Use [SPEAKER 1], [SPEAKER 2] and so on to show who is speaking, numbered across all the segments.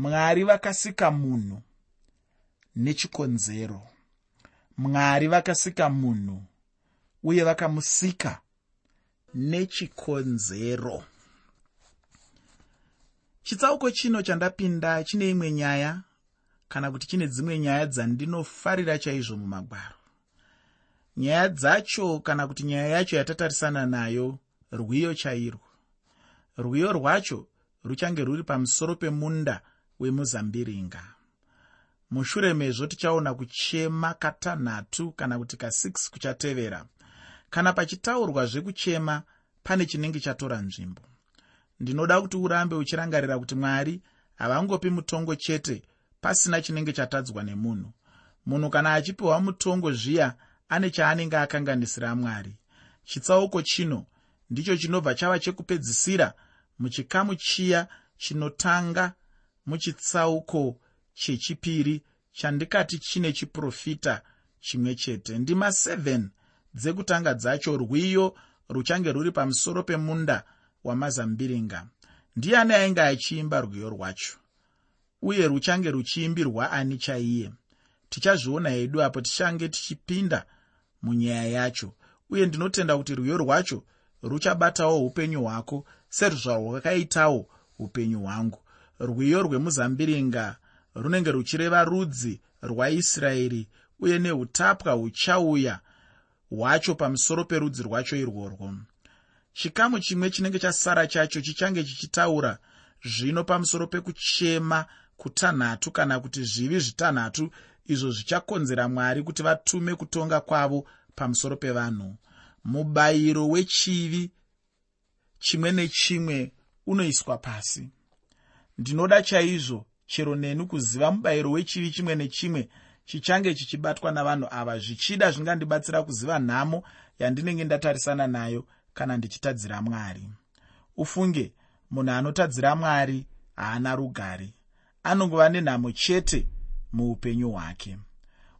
[SPEAKER 1] mwari vakasika munhu nechikonzero. Mwari vakasika munhu uye vakamusika nechikonzero. Chitsauko chino chandapinda chine imwe nyaya kana kuti chine dzimwe nyaya dzandinofarira chaizvo mumagwaro. Nyaya dzacho kana kuti nyaya yacho yatatarisana nayo rwiyo chairwo. Rwiyo rwacho ruchange rwuri pamusoro pemunda wemuzambiringa. Mushure mezvo tichaona kuchema katanhatu kana kuti ka6 kuchatevera. Kana pachitaurwa zvekuchema pane chinenge chatora nzvimbo. Ndinoda kuti urambe uchirangarira kuti mwari havangopi mutongo chete pasina chinenge chatadzwa nemunhu. Munhu kana achipiwa mutongo zviya ane chaanenge akanganisira mwari. Chitsauko chino ndicho chinobva chava chekupedzisira muchikamu chiya chinotanga muchitsauko chechipiri chandikati chine chiprofita chimwe chete. Ndima 7 dzekutanga dzacho rwiyo ruchange rwuri pamusoro pemunda wamazambiringa. Ndiani ainge achiimba rwiyo rwacho? Uye ruchange ruchiimbirwa ani chaiye? Tichazviona hedu apo tichange tichipinda munyaya yacho. Uye ndinotenda kuti rwiyo rwacho ruchabatawo upenyu hwako seruzvarwakaitawo upenyu hwangu rwiyo rwemuzambiringa runenge ruchireva rudzi rwaisraeri uye neutapwa huchauya hwacho pamusoro perudzi rwacho irworwo. Chikamu chimwe chinenge chasara chacho chichange chichitaura zvino pamusoro pekuchema kutanhatu kana kuti zvivi zvitanhatu izvo zvichakonzera mwari kuti vatume kutonga kwavo pamusoro pevanhu. Mubayiro wechivi chimwe nechimwe unoiswa pasi ndinoda chaizvo chero neni kuziva mubayiro wechivi chimwe nechimwe chichange chichibatwa navanhu ava. Zvichida zvingandibatsira kuziva nhamo yandinenge ndatarisana nayo kana ndichitadzira mwari. Ufunge munhu anotadzira mwari haana rugare. Anongova nenhamo chete muupenyu hwake.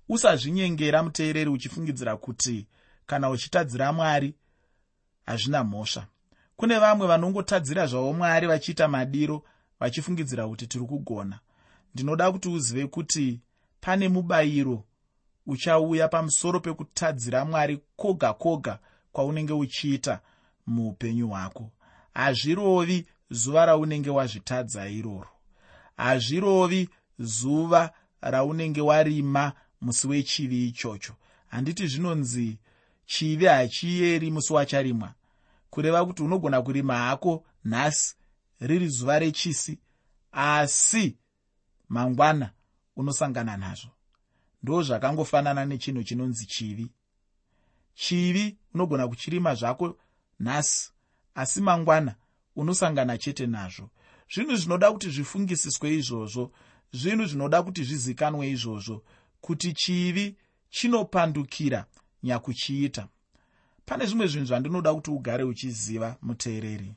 [SPEAKER 1] Usazvinyengera muteereri uchifungidzira kuti kana uchitadzira mwari hazvina mhosva. Kune vamwe vanongotadzira zvavo mwari vachiita madiro vachifungidzira kuti tiri kugona. Ndinoda kuti uzive kuti pane mubayiro uchauya pamusoro pekutadzira mwari koga koga kwaunenge uchiita muupenyu hwako. Hazvirovi zuva raunenge wazvitadza iroro. Hazvirovi zuva raunenge warima musi wechivi ichocho. Handiti zvinonzi chivi hachiyeri musi wacharimwa. Kureva kuti unogona kurima hako nhasi riri zuva rechisi asi mangwana unosangana nazvo. Ndo zvakangofanana nechinhu chinonzi chivi. Chivi unogona kuchirima zvako nhasi asi mangwana unosangana chete nazvo. Zvinhu zvinoda kuti zvifungisiswe izvozvo zvinhu zvinoda kuti zvizikanwe izvozvo kuti chivi chinopandukira nyakuchiita. Pane zvimwe zvinhu zvandinoda kuti ugare uchiziva muteereri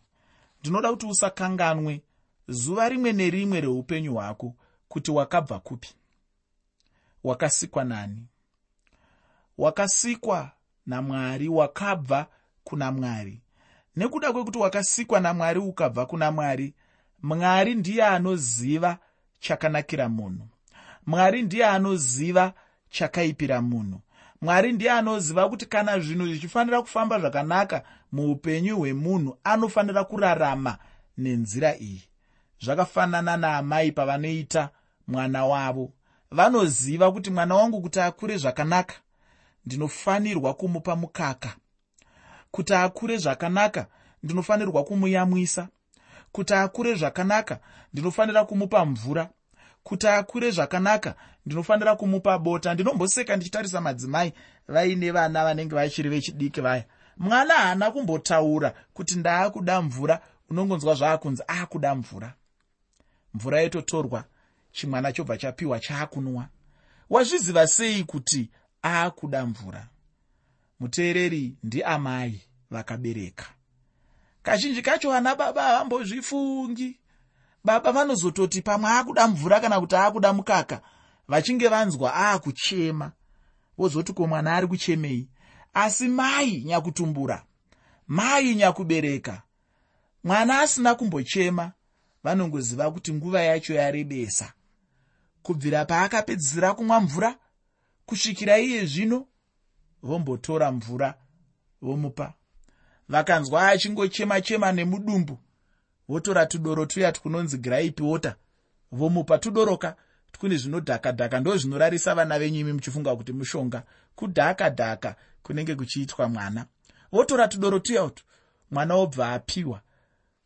[SPEAKER 1] ndinoda kuti usakanganwe zuva rimwe nerimwe reupenyu hwako kuti wakabva kupi. Wakasikwa nani? Wakasikwa namwari wakabva kuna mwari. Nekuda kwekuti wakasikwa namwari ukabva kuna mwari mwari ndiye anoziva chakanakira munhu. Mwari ndiye anoziva chakaipira munhu mwari ndiye anoziva kuti kana zvinhu zvichifanira kufamba zvakanaka muupenyu hwemunhu anofanira kurarama nenzira iyi. Zvakafanana naamai pavanoita mwana wavo. Vanoziva kuti mwana wangu kuti akure zvakanaka ndinofanirwa kumupa mukaka. Kuti akure zvakanaka ndinofanirwa kumuyamwisa. Kuti akure zvakanaka ndinofanira kumupa mvura. Kuti akure zvakanaka ndinofanira kumupa bota. Ndinomboseka ndichitarisa madzimai vaine vana vanenge vachiri vechidiki vaya. Mwana haana kumbotaura kuti ndaakuda mvura. Unongonzwa zvaakunzi aakuda mvura. Mvura yototorwa chimwana chobva chapiwa chaakunwa. Wazviziva sei kuti aakuda mvura? Muteereri ndiamai vakabereka. Kazhinji kacho vana baba havambozvifungi baba vanozototi pamwe aakuda mvura kana kuti aakuda mukaka vachinge vanzwa aakuchema vozoti ko mwana ari kuchemei? Asi mai nyakutumbura mai nyakubereka mwana asina kumbochema. Vanongoziva kuti nguva yacho yarebesa. Kubvira paakapedzisira kumwa mvura kusvikira iye zvino vombotora mvura vomupa. Vakanzwa achingochema chema nemudumbu votora tudoro tuya twunonzi graipi wota vomupa tudoroka twune zvinodhaka dhaka ndo zvinorarisa vana venyimi muchifunga kuti mushonga. Kudhaka dhaka kunenge kuchiitwa mwana. Votora tudoro tuya utu mwana obva apiwa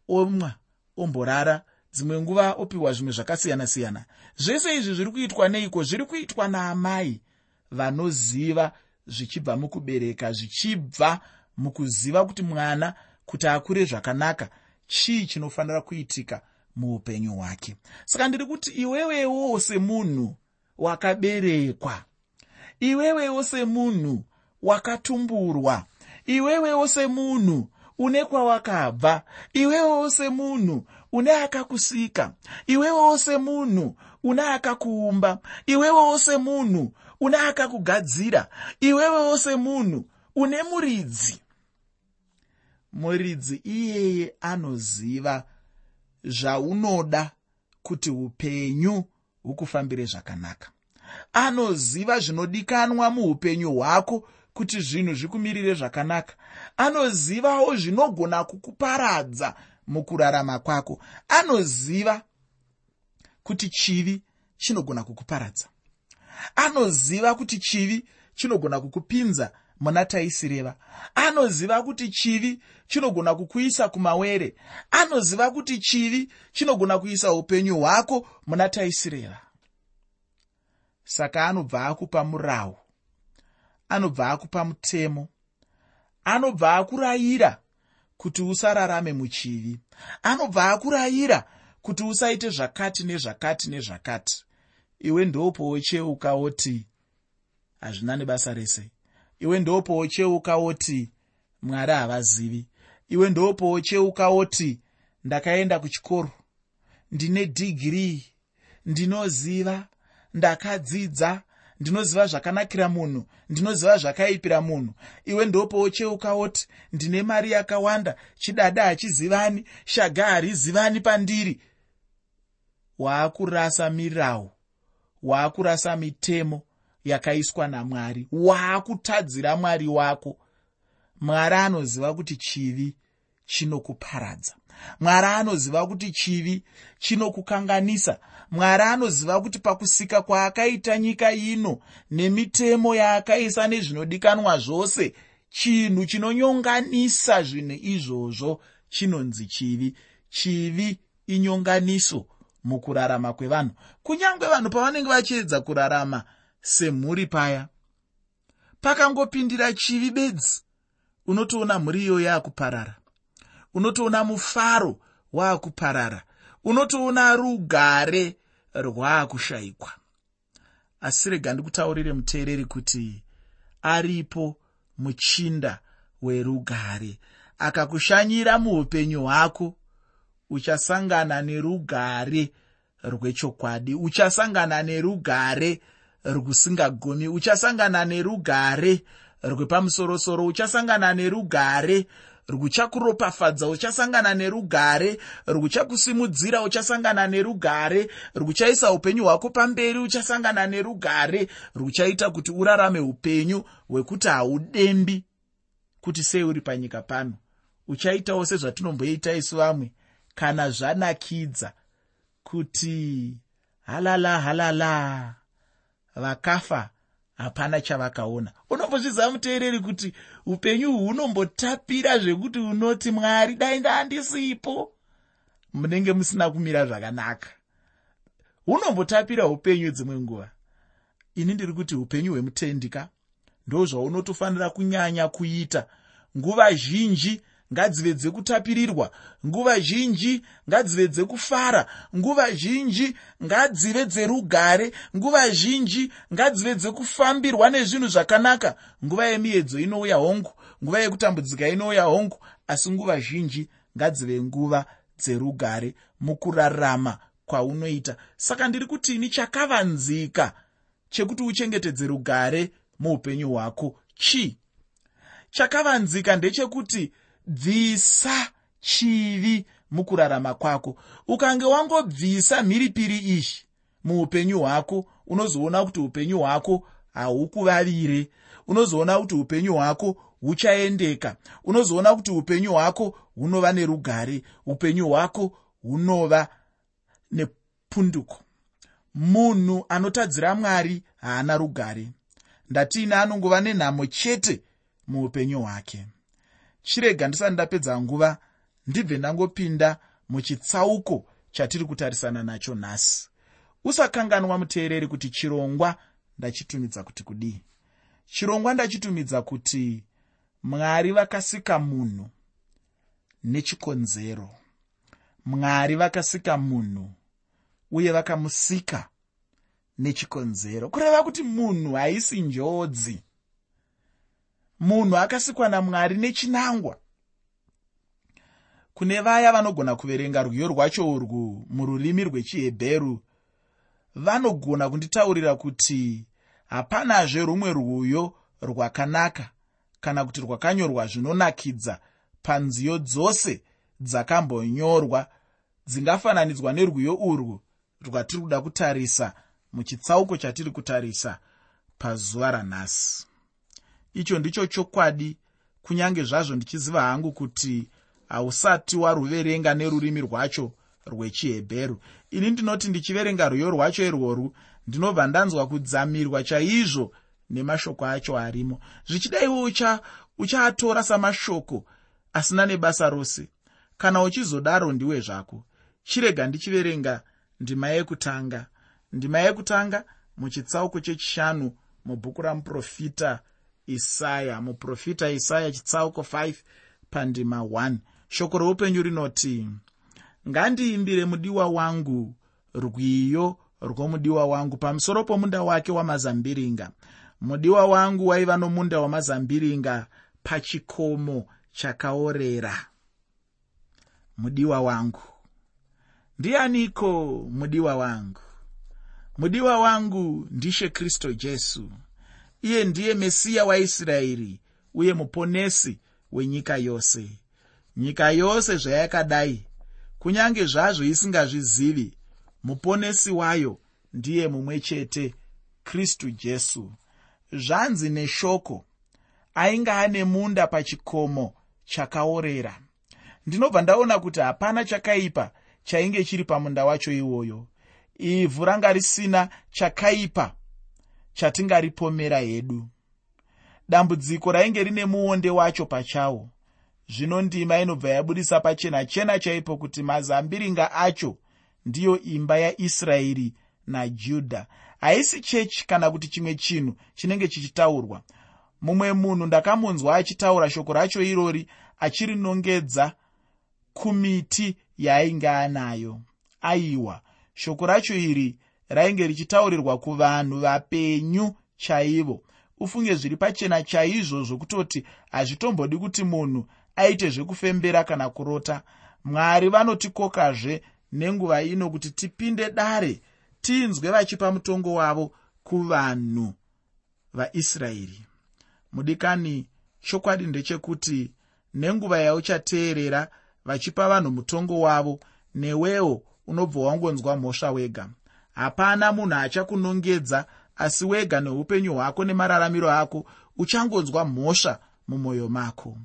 [SPEAKER 1] omwa omborara dzimwe nguva opiwa zvimwe zvakasiyana-siyana. Zvese izvi zviri kuitwa neiko? Zviri kuitwa naamai vanoziva zvichibva mukubereka zvichibva mukuziva kuti mwana kuti akure zvakanaka. Chii chinofanira kuitika muupenyu hwake. Saka ndiri kuti iwewewo semunhu wakaberekwa. Iwewewo semunhu wakatumburwa. Iwewewo semunhu une kwawakabva. Iwewewo semunhu une akakusika. Iwewewo semunhu une akakuumba. Iwewewo semunhu une akakugadzira. Iwewewo semunhu une muridzi. Muridzi iyeye anoziva zvaunoda kuti upenyu hukufambire zvakanaka. Anoziva zvinodikanwa muupenyu hwako kuti zvinhu zvikumirire zvakanaka. Anozivawo zvinogona kukuparadza mukurarama kwako. Anoziva kuti chivi chinogona kukuparadza. Anoziva kuti chivi chinogona kukupinza muna taisireva. Anoziva kuti chivi chinogona kukuisa kumawere. Anoziva kuti chivi chinogona kuisa upenyu hwako muna taisireva. Saka anobva akupa murawo anobva akupa mutemo anobva akurayira kuti usararame muchivi anobva akurayira kuti usaite zvakati nezvakati nezvakati. Iwe ndopoocheuka woti hazvina nebasa rese iwe ndopoocheuka woti mwari havazivi. Iwe ndopoocheuka woti ndakaenda kuchikoro. Ndine dhigirii ndinoziva ndakadzidza ndinoziva zvakanakira munhu ndinoziva zvakaipira munhu. Iwe ndopoocheuka woti ndine mari yakawanda chidada hachizivani shaga harizivani pandiri. Waakurasa mirawu waakurasa mitemo yakaiswa namwari. Waakutadzira mwari wako. Mwari anoziva kuti chivi chinokuparadza. Mwari anoziva kuti chivi chinokukanganisa. Mwari anoziva kuti pakusika kwaakaita nyika ino nemitemo yaakaisa nezvinodikanwa zvose chinhu chinonyonganisa zvinhu izvozvo chinonzi chivi. Chivi inyonganiso mukurarama kwevanhu. Kunyange vanhu pavanenge vachiedza kurarama semhuri paya. Pakangopindira chivi bedzi unotoona mhuri iyoyo yaakuparara. Unotoona mufaro waakuparara. Unotoona rugare rwaakushayikwa asi rega ndikutaurire muteereri kuti aripo muchinda werugare. Akakushanyira muupenyu hwako uchasangana nerugare rwechokwadi uchasangana nerugare rwusingagoni uchasangana nerugare rwepamusorosoro uchasangana nerugare rwuchakuropafadza uchasangana nerugare rwuchakusimudzira uchasangana nerugare rwuchaisa upenyu hwako pamberi uchasangana nerugare rwuchaita kuti urarame upenyu hwekuti haudembi kuti sei uri panyika pano. Uchaitawo sezvatinomboita isu vamwe kana zvanakidza kuti halala halala vakafa hapana chavakaona. Unombozviziva muteereri kuti upenyu hunombotapira zvekuti unoti mwari dai ndaandisipo. Munenge musina kumira zvakanaka. Hunombotapira upenyu dzimwe nguva. Ini ndiri kuti upenyu hwemutendika ndo zvaunotofanira kunyanya kuita. Nguva zhinji ngadzive dzekutapirirwa. Nguva zhinji ngadzive dzekufara. Nguva zhinji ngadzive dzerugare. Nguva zhinji ngadzive dzekufambirwa nezvinhu zvakanaka. Nguva yemiedzo inouya hongu. Nguva yekutambudzika inouya hongu. Asi nguva zhinji ngadzive nguva dzerugare mukurarama kwaunoita. Saka ndiri kutini chakavanzika chekuti uchengetedze rugare muupenyu hwako. Chii? Chakavanzika ndechekuti bvisa chivi mukurarama kwako. Ukange wangobvisa mhiripiri izhi muupenyu hwako unozoona kuti upenyu hwako haukuvavire unozoona kuti upenyu hwako huchaendeka. Unozoona kuti upenyu hwako hunova nerugare. Upenyu hwako hunova nepunduko. Munhu anotadzira mwari haana rugare. Ndatiine anongova nenhamo chete muupenyu hwake chirega ndisati ndapedza nguva ndibve ndangopinda muchitsauko chatiri kutarisana nacho nhasi. Usakanganwa muteereri kuti chirongwa ndachitumidza kuti kudii. Chirongwa ndachitumidza kuti mwari vakasika munhu nechikonzero. Mwari vakasika munhu uye vakamusika nechikonzero. Kureva kuti munhu haisi njodzi munhu akasikwa namwari nechinangwa. Kune vaya vanogona kuverenga rwiyo rwacho urwu mururimi rwechihebheru vanogona kunditaurira kuti hapanazve rumwe rwuyo rwakanaka kana kuti rwakanyorwa zvinonakidza panziyo dzose dzakambonyorwa dzingafananidzwa nerwiyo urwu rwatiri kuda kutarisa muchitsauko chatiri kutarisa pazuva ranhasi icho ndicho chokwadi kunyange zvazvo ndichiziva hangu kuti hausati waruverenga nerurimi rwacho rwechihebheru. Ini ndinoti ndichiverenga rwiyo rwacho irworwu ndinobva ndanzwa kudzamirwa chaizvo nemashoko acho arimo. Zvichidaiwo ucha uchaatora samashoko asina nebasa rose. Kana uchizodaro ndiwe zvako. Chirega ndichiverenga ndima yekutanga. Ndima yekutanga muchitsauko chechishanu mubhuku ramuprofita isaya muprofita isaya chitsauko 5 pandima 1 shoko roupenyu rinoti ngandiimbire mudiwa wangu rwiyo rwomudiwa wangu pamusoro pomunda wake wamazambiringa. Mudiwa wangu waiva nomunda wamazambiringa pachikomo chakaorera. Mudiwa wangu. Ndianiko mudiwa wangu? Mudiwa wangu ndishe kristu jesu iye ndiye mesiya waisraeri uye muponesi wenyika yose. Nyika yose zvayakadai kunyange zvazvo isingazvizivi muponesi wayo ndiye mumwe chete kristu jesu. Zvanzi neshoko ainge ane munda pachikomo chakaorera. Ndinobva ndaona kuti hapana chakaipa chainge chiri pamunda wacho iwoyo. Ivhu ranga risina chakaipa chatingaripomera hedu. Dambudziko rainge rine muonde wacho pachawo. Zvino ndima inobva yabudisa pachena chena chaipo kuti mazambiringa acho ndiyo imba yaisraeri najudha haisi chechi kana kuti chimwe chinhu chinenge chichitaurwa. Mumwe munhu ndakamunzwa achitaura shoko racho irori achirinongedza kumiti yaainge anayo. Aiwa shoko racho iri rainge richitaurirwa kuvanhu vapenyu chaivo. Ufunge zviri pachena chaizvo zvokutoti hazvitombodi kuti munhu aite zvekufembera kana kurota. Mwari vanotikokazve nenguva ino kuti tipinde dare tinzwe vachipa mutongo wavo kuvanhu vaisraeri. Mudikani chokwadi ndechekuti nenguva yauchateerera vachipa vanhu mutongo wavo newewo unobva wangonzwa mhosva wega hapana munhu achakunongedza asi wega neupenyu hwako nemararamiro ako uchangonzwa mhosva mumwoyo mako.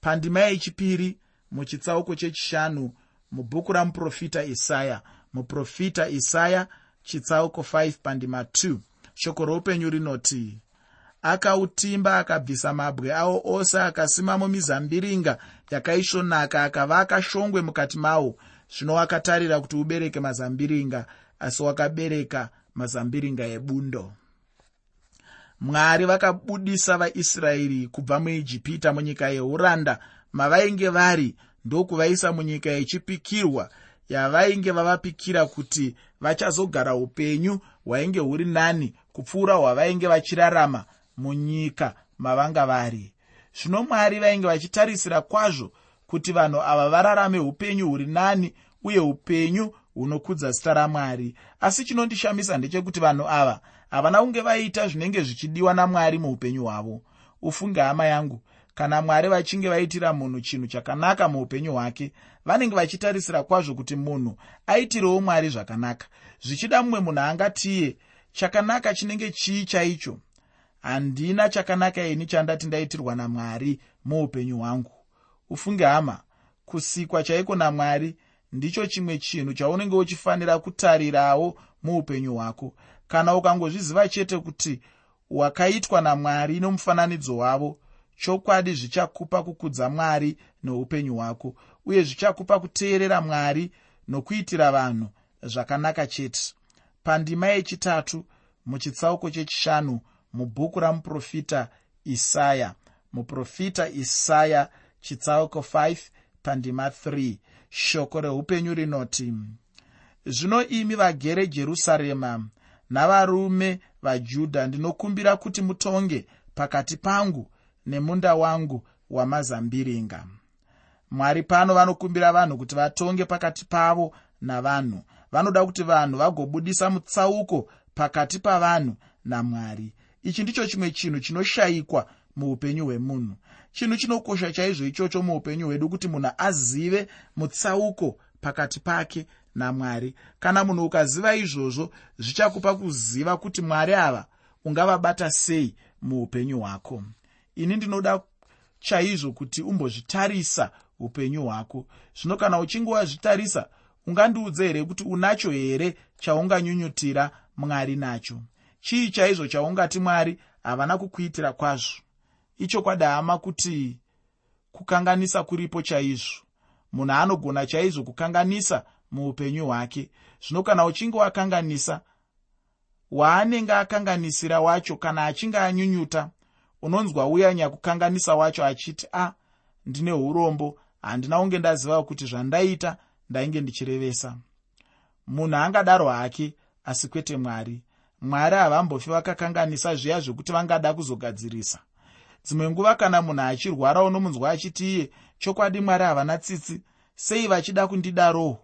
[SPEAKER 1] Pandima yechipiri muchitsauko chechishanu mubhuku ramuprofita isaya. Muprofita isaya chitsauko 5 pandima 2 shoko roupenyu rinoti akautimba akabvisa mabwe awo ose akasimamo mizambiringa yakaisvonaka akavaka shongwe mukati mawo. Zvino wakatarira kuti ubereke mazambiringa asi wakabereka mazambiringa ebundo. Mwari vakabudisa vaisraeri kubva muijipita munyika yeuranda mavainge vari ndokuvaisa munyika yechipikirwa yavainge vavapikira kuti vachazogara upenyu hwainge huri nani kupfuura hwavainge vachirarama munyika mavanga vari. Zvino mwari vainge vachitarisira kwazvo kuti vanhu ava vararame upenyu huri nani uye upenyu hunokudza zita ramwari. Asi chinondishamisa ndechekuti vanhu ava havana kunge vaita zvinenge zvichidiwa namwari muupenyu hwavo. Ufunge hama yangu kana mwari vachinge vaitira munhu chinhu chakanaka muupenyu hwake vanenge vachitarisira kwazvo kuti munhu aitirewo mwari zvakanaka. Zvichida mumwe munhu angatiye chakanaka chinenge chii chaicho? Handina chakanaka ini chandati ndaitirwa namwari muupenyu hwangu. Ufunge hama kusikwa chaiko namwari ndicho chimwe chinhu chaunenge uchifanira kutarirawo muupenyu hwako. Kana ukangozviziva chete kuti wakaitwa namwari nomufananidzo wavo chokwadi zvichakupa kukudza mwari neupenyu hwako uye zvichakupa kuteerera mwari nokuitira vanhu zvakanaka chete. Pandima yechitatu muchitsauko chechishanu mubhuku ramuprofita isaya. Muprofita isaya chitsauko 5 pandima 3 shoko reupenyu rinoti zvino imi vagere jerusarema navarume vajudha ndinokumbira kuti mutonge pakati pangu nemunda wangu wamazambiringa. Mwari pano vanokumbira vanhu kuti vatonge pakati pavo navanhu. Vanoda kuti vanhu vagobudisa mutsauko pakati pavanhu namwari. Ichi ndicho chimwe chinhu chinoshayikwa muupenyu hwemunhu chinhu chinokosha chaizvo ichocho muupenyu hwedu kuti munhu azive mutsauko pakati pake namwari. Kana munhu ukaziva izvozvo zvichakupa kuziva kuti mwari ava ungavabata sei muupenyu hwako. Ini ndinoda chaizvo kuti umbozvitarisa upenyu hwako. Zvino kana uchinge wazvitarisa ungandiudze here kuti unacho here chaunganyunyutira mwari nacho? Chii chaizvo chaungati mwari havana kukuitira kwazvo ichokwadi hama kuti kukanganisa kuripo chaizvo. Munhu anogona chaizvo kukanganisa muupenyu hwake. Zvino kana uchinge wakanganisa waanenge akanganisira wacho kana achinge anyunyuta unonzwa uyanya kukanganisa wacho achiti a ndine urombo handina unge ndaziva kuti zvandaita ndainge ndichirevesa. Munhu angadaro hake asi kwete mwari. Mwari havambofi vakakanganisa zviya zvekuti vangada kuzogadzirisa dzimwe nguva kana munhu achirwara unomunzwa achiti iye chokwadi mwari havana tsitsi sei vachida kundidarowo?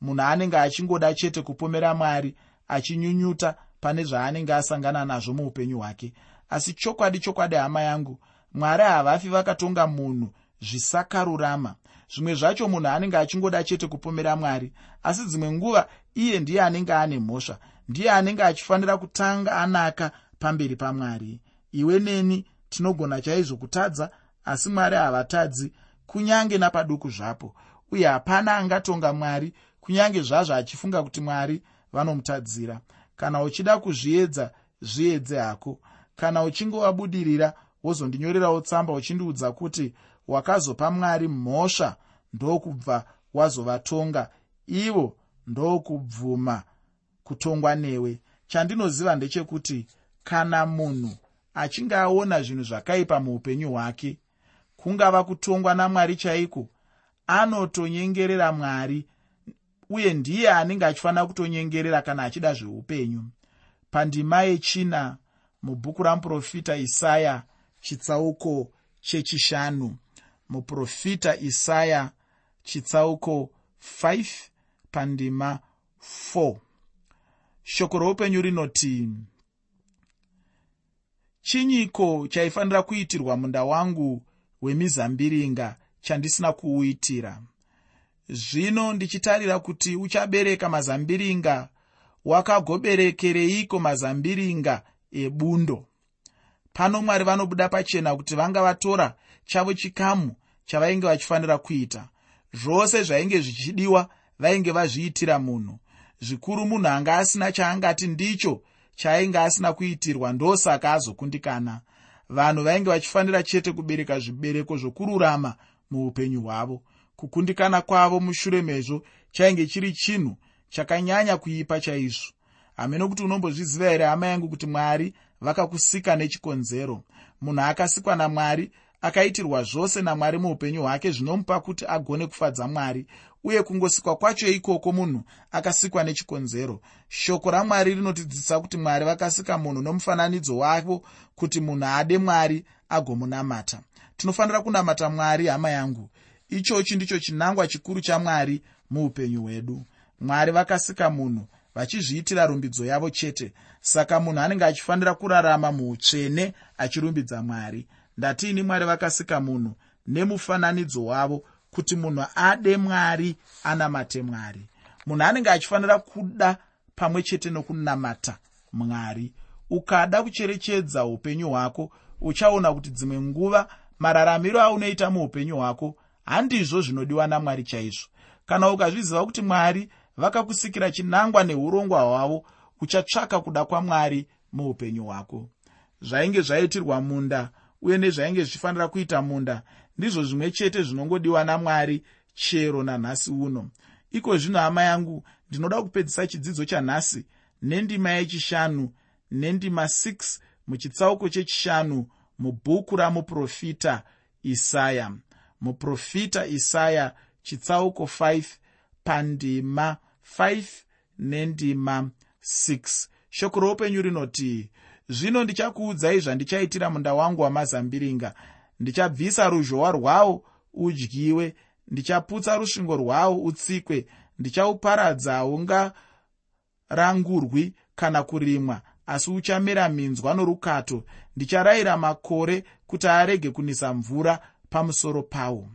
[SPEAKER 1] Munhu anenge achingoda chete kupomera mwari achinyunyuta pane zvaanenge asangana nazvo muupenyu hwake. Asi chokwadi chokwadi hama yangu mwari havafi vakatonga munhu zvisakarurama. Zvimwe zvacho munhu anenge achingoda chete kupomera mwari asi dzimwe nguva iye ndiye anenge ane mhosva ndiye anenge achifanira kutanga anaka pamberi pamwari. Iwe neni tinogona chaizvo kutadza asi mwari havatadzi kunyange napaduku zvapo. Uye hapana angatonga mwari kunyange zvazvo achifunga kuti mwari vanomutadzira. Kana uchida kuzviedza zviedze hako. Kana uchinge wabudirira wozondinyorerawo tsamba uchindiudza kuti wakazopa mwari mhosva ndokubva wazovatonga. Ivo ndokubvuma kutongwa newe. Chandinoziva ndechekuti kana munhu achinge aona zvinhu zvakaipa muupenyu hwake kungava kutongwa namwari chaiko anotonyengerera mwari uye ndiye anenge achifanira kutonyengerera kana achida zveupenyu. Pandima yechina mubhuku ramuprofita isaya chitsauko chechishanu. Muprofita isaya chitsauko 5 pandima 4 shoko roupenyu rinoti chinyiko chaifanira kuitirwa munda wangu wemizambiringa chandisina kuuitira. Zvino ndichitarira kuti uchabereka mazambiringa wakagoberekereiko mazambiringa ebundo? Pano mwari vanobuda pachena kuti vanga vatora chavo chikamu chavainge vachifanira kuita. Zvose zvainge zvichidiwa vainge vazviitira munhu. Zvikuru munhu anga asina chaangati ndicho chaainge asina kuitirwa ndosaka azokundikana. Vanhu vainge vachifanira chete kubereka zvibereko zvokururama muupenyu hwavo. Kukundikana kwavo mushure mezvo chainge chiri chinhu chakanyanya kuipa chaizvo. Hameno kuti unombozviziva here hama yangu kuti mwari vakakusika nechikonzero? Munhu akasikwa namwari akaitirwa zvose namwari muupenyu hwake zvinomupa kuti agone kufadza mwari uye kungosikwa kwacho ikoko munhu akasikwa nechikonzero. Shoko ramwari rinotidzidzisa kuti mwari vakasika munhu nomufananidzo wavo kuti munhu ade mwari agomunamata. Tinofanira kunamata mwari hama yangu. Ichochi ndicho chinangwa chikuru chamwari muupenyu hwedu. Mwari vakasika munhu vachizviitira rumbidzo yavo chete. Saka munhu anenge achifanira kurarama muutsvene achirumbidza mwari. Ndatiini mwari vakasika munhu nemufananidzo wavo kuti munhu ade mwari anamate mwari. Munhu anenge achifanira kuda pamwe chete nokunamata mwari. Ukada kucherechedza upenyu hwako uchaona kuti dzimwe nguva mararamiro aunoita muupenyu hwako handizvo zvinodiwa namwari chaizvo. Kana ukazviziva kuti mwari vakakusikira chinangwa neurongwa hwavo uchatsvaka kuda kwamwari muupenyu hwako. Zvainge zvaitirwa munda uye nezvainge zvichifanira kuita munda ndizvo zvimwe chete zvinongodiwa namwari chero nanhasi uno. Iko zvino hama yangu ndinoda kupedzisa chidzidzo chanhasi nendima yechishanu nendima 6 muchitsauko chechishanu mubhuku ramuprofita isaya. Muprofita isaya chitsauko 5 pandima 5 nendima 6 shoko roupenyu rinoti zvino ndichakuudzai zvandichaitira munda wangu wamazambiringa ndichabvisa ruzhowa rwawo udyiwe. Ndichaputsa rusvingo rwawo utsikwe. Ndichauparadza haungarangurwi kana kurimwa asi uchamera minzwa norukato. Ndicharayira makore kuti arege kunisa mvura pamusoro pawo.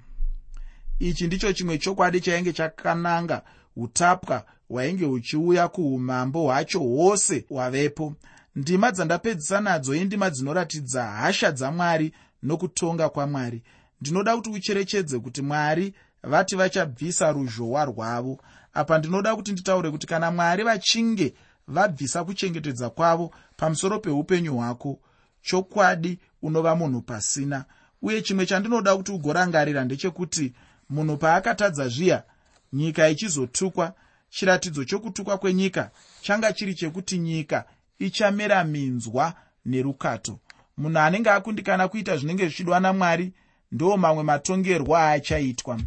[SPEAKER 1] Ichi ndicho chimwe chokwadi chainge chakananga. Utapwa hwainge huchiuya kuumambo hwacho hwose hwavepo. Ndima dzandapedzisa nadzo indima dzinoratidza hasha dzamwari nokutonga kwamwari. Ndinoda kuti ucherechedze kuti mwari vati vachabvisa ruzhowa rwavo. Apa ndinoda kuti nditaure kuti kana mwari vachinge vabvisa kuchengetedza kwavo pamusoro peupenyu hwako chokwadi unova munhu pasina. Uye chimwe chandinoda kuti ugorangarira ndechekuti munhu paakatadza zviya nyika ichizotukwa chiratidzo chokutukwa kwenyika changa chiri chekuti nyika ichamera minzwa nerukato munhu anenge akundikana kuita zvinenge zvichidwa namwari ndo mamwe matongerwo aachaitwa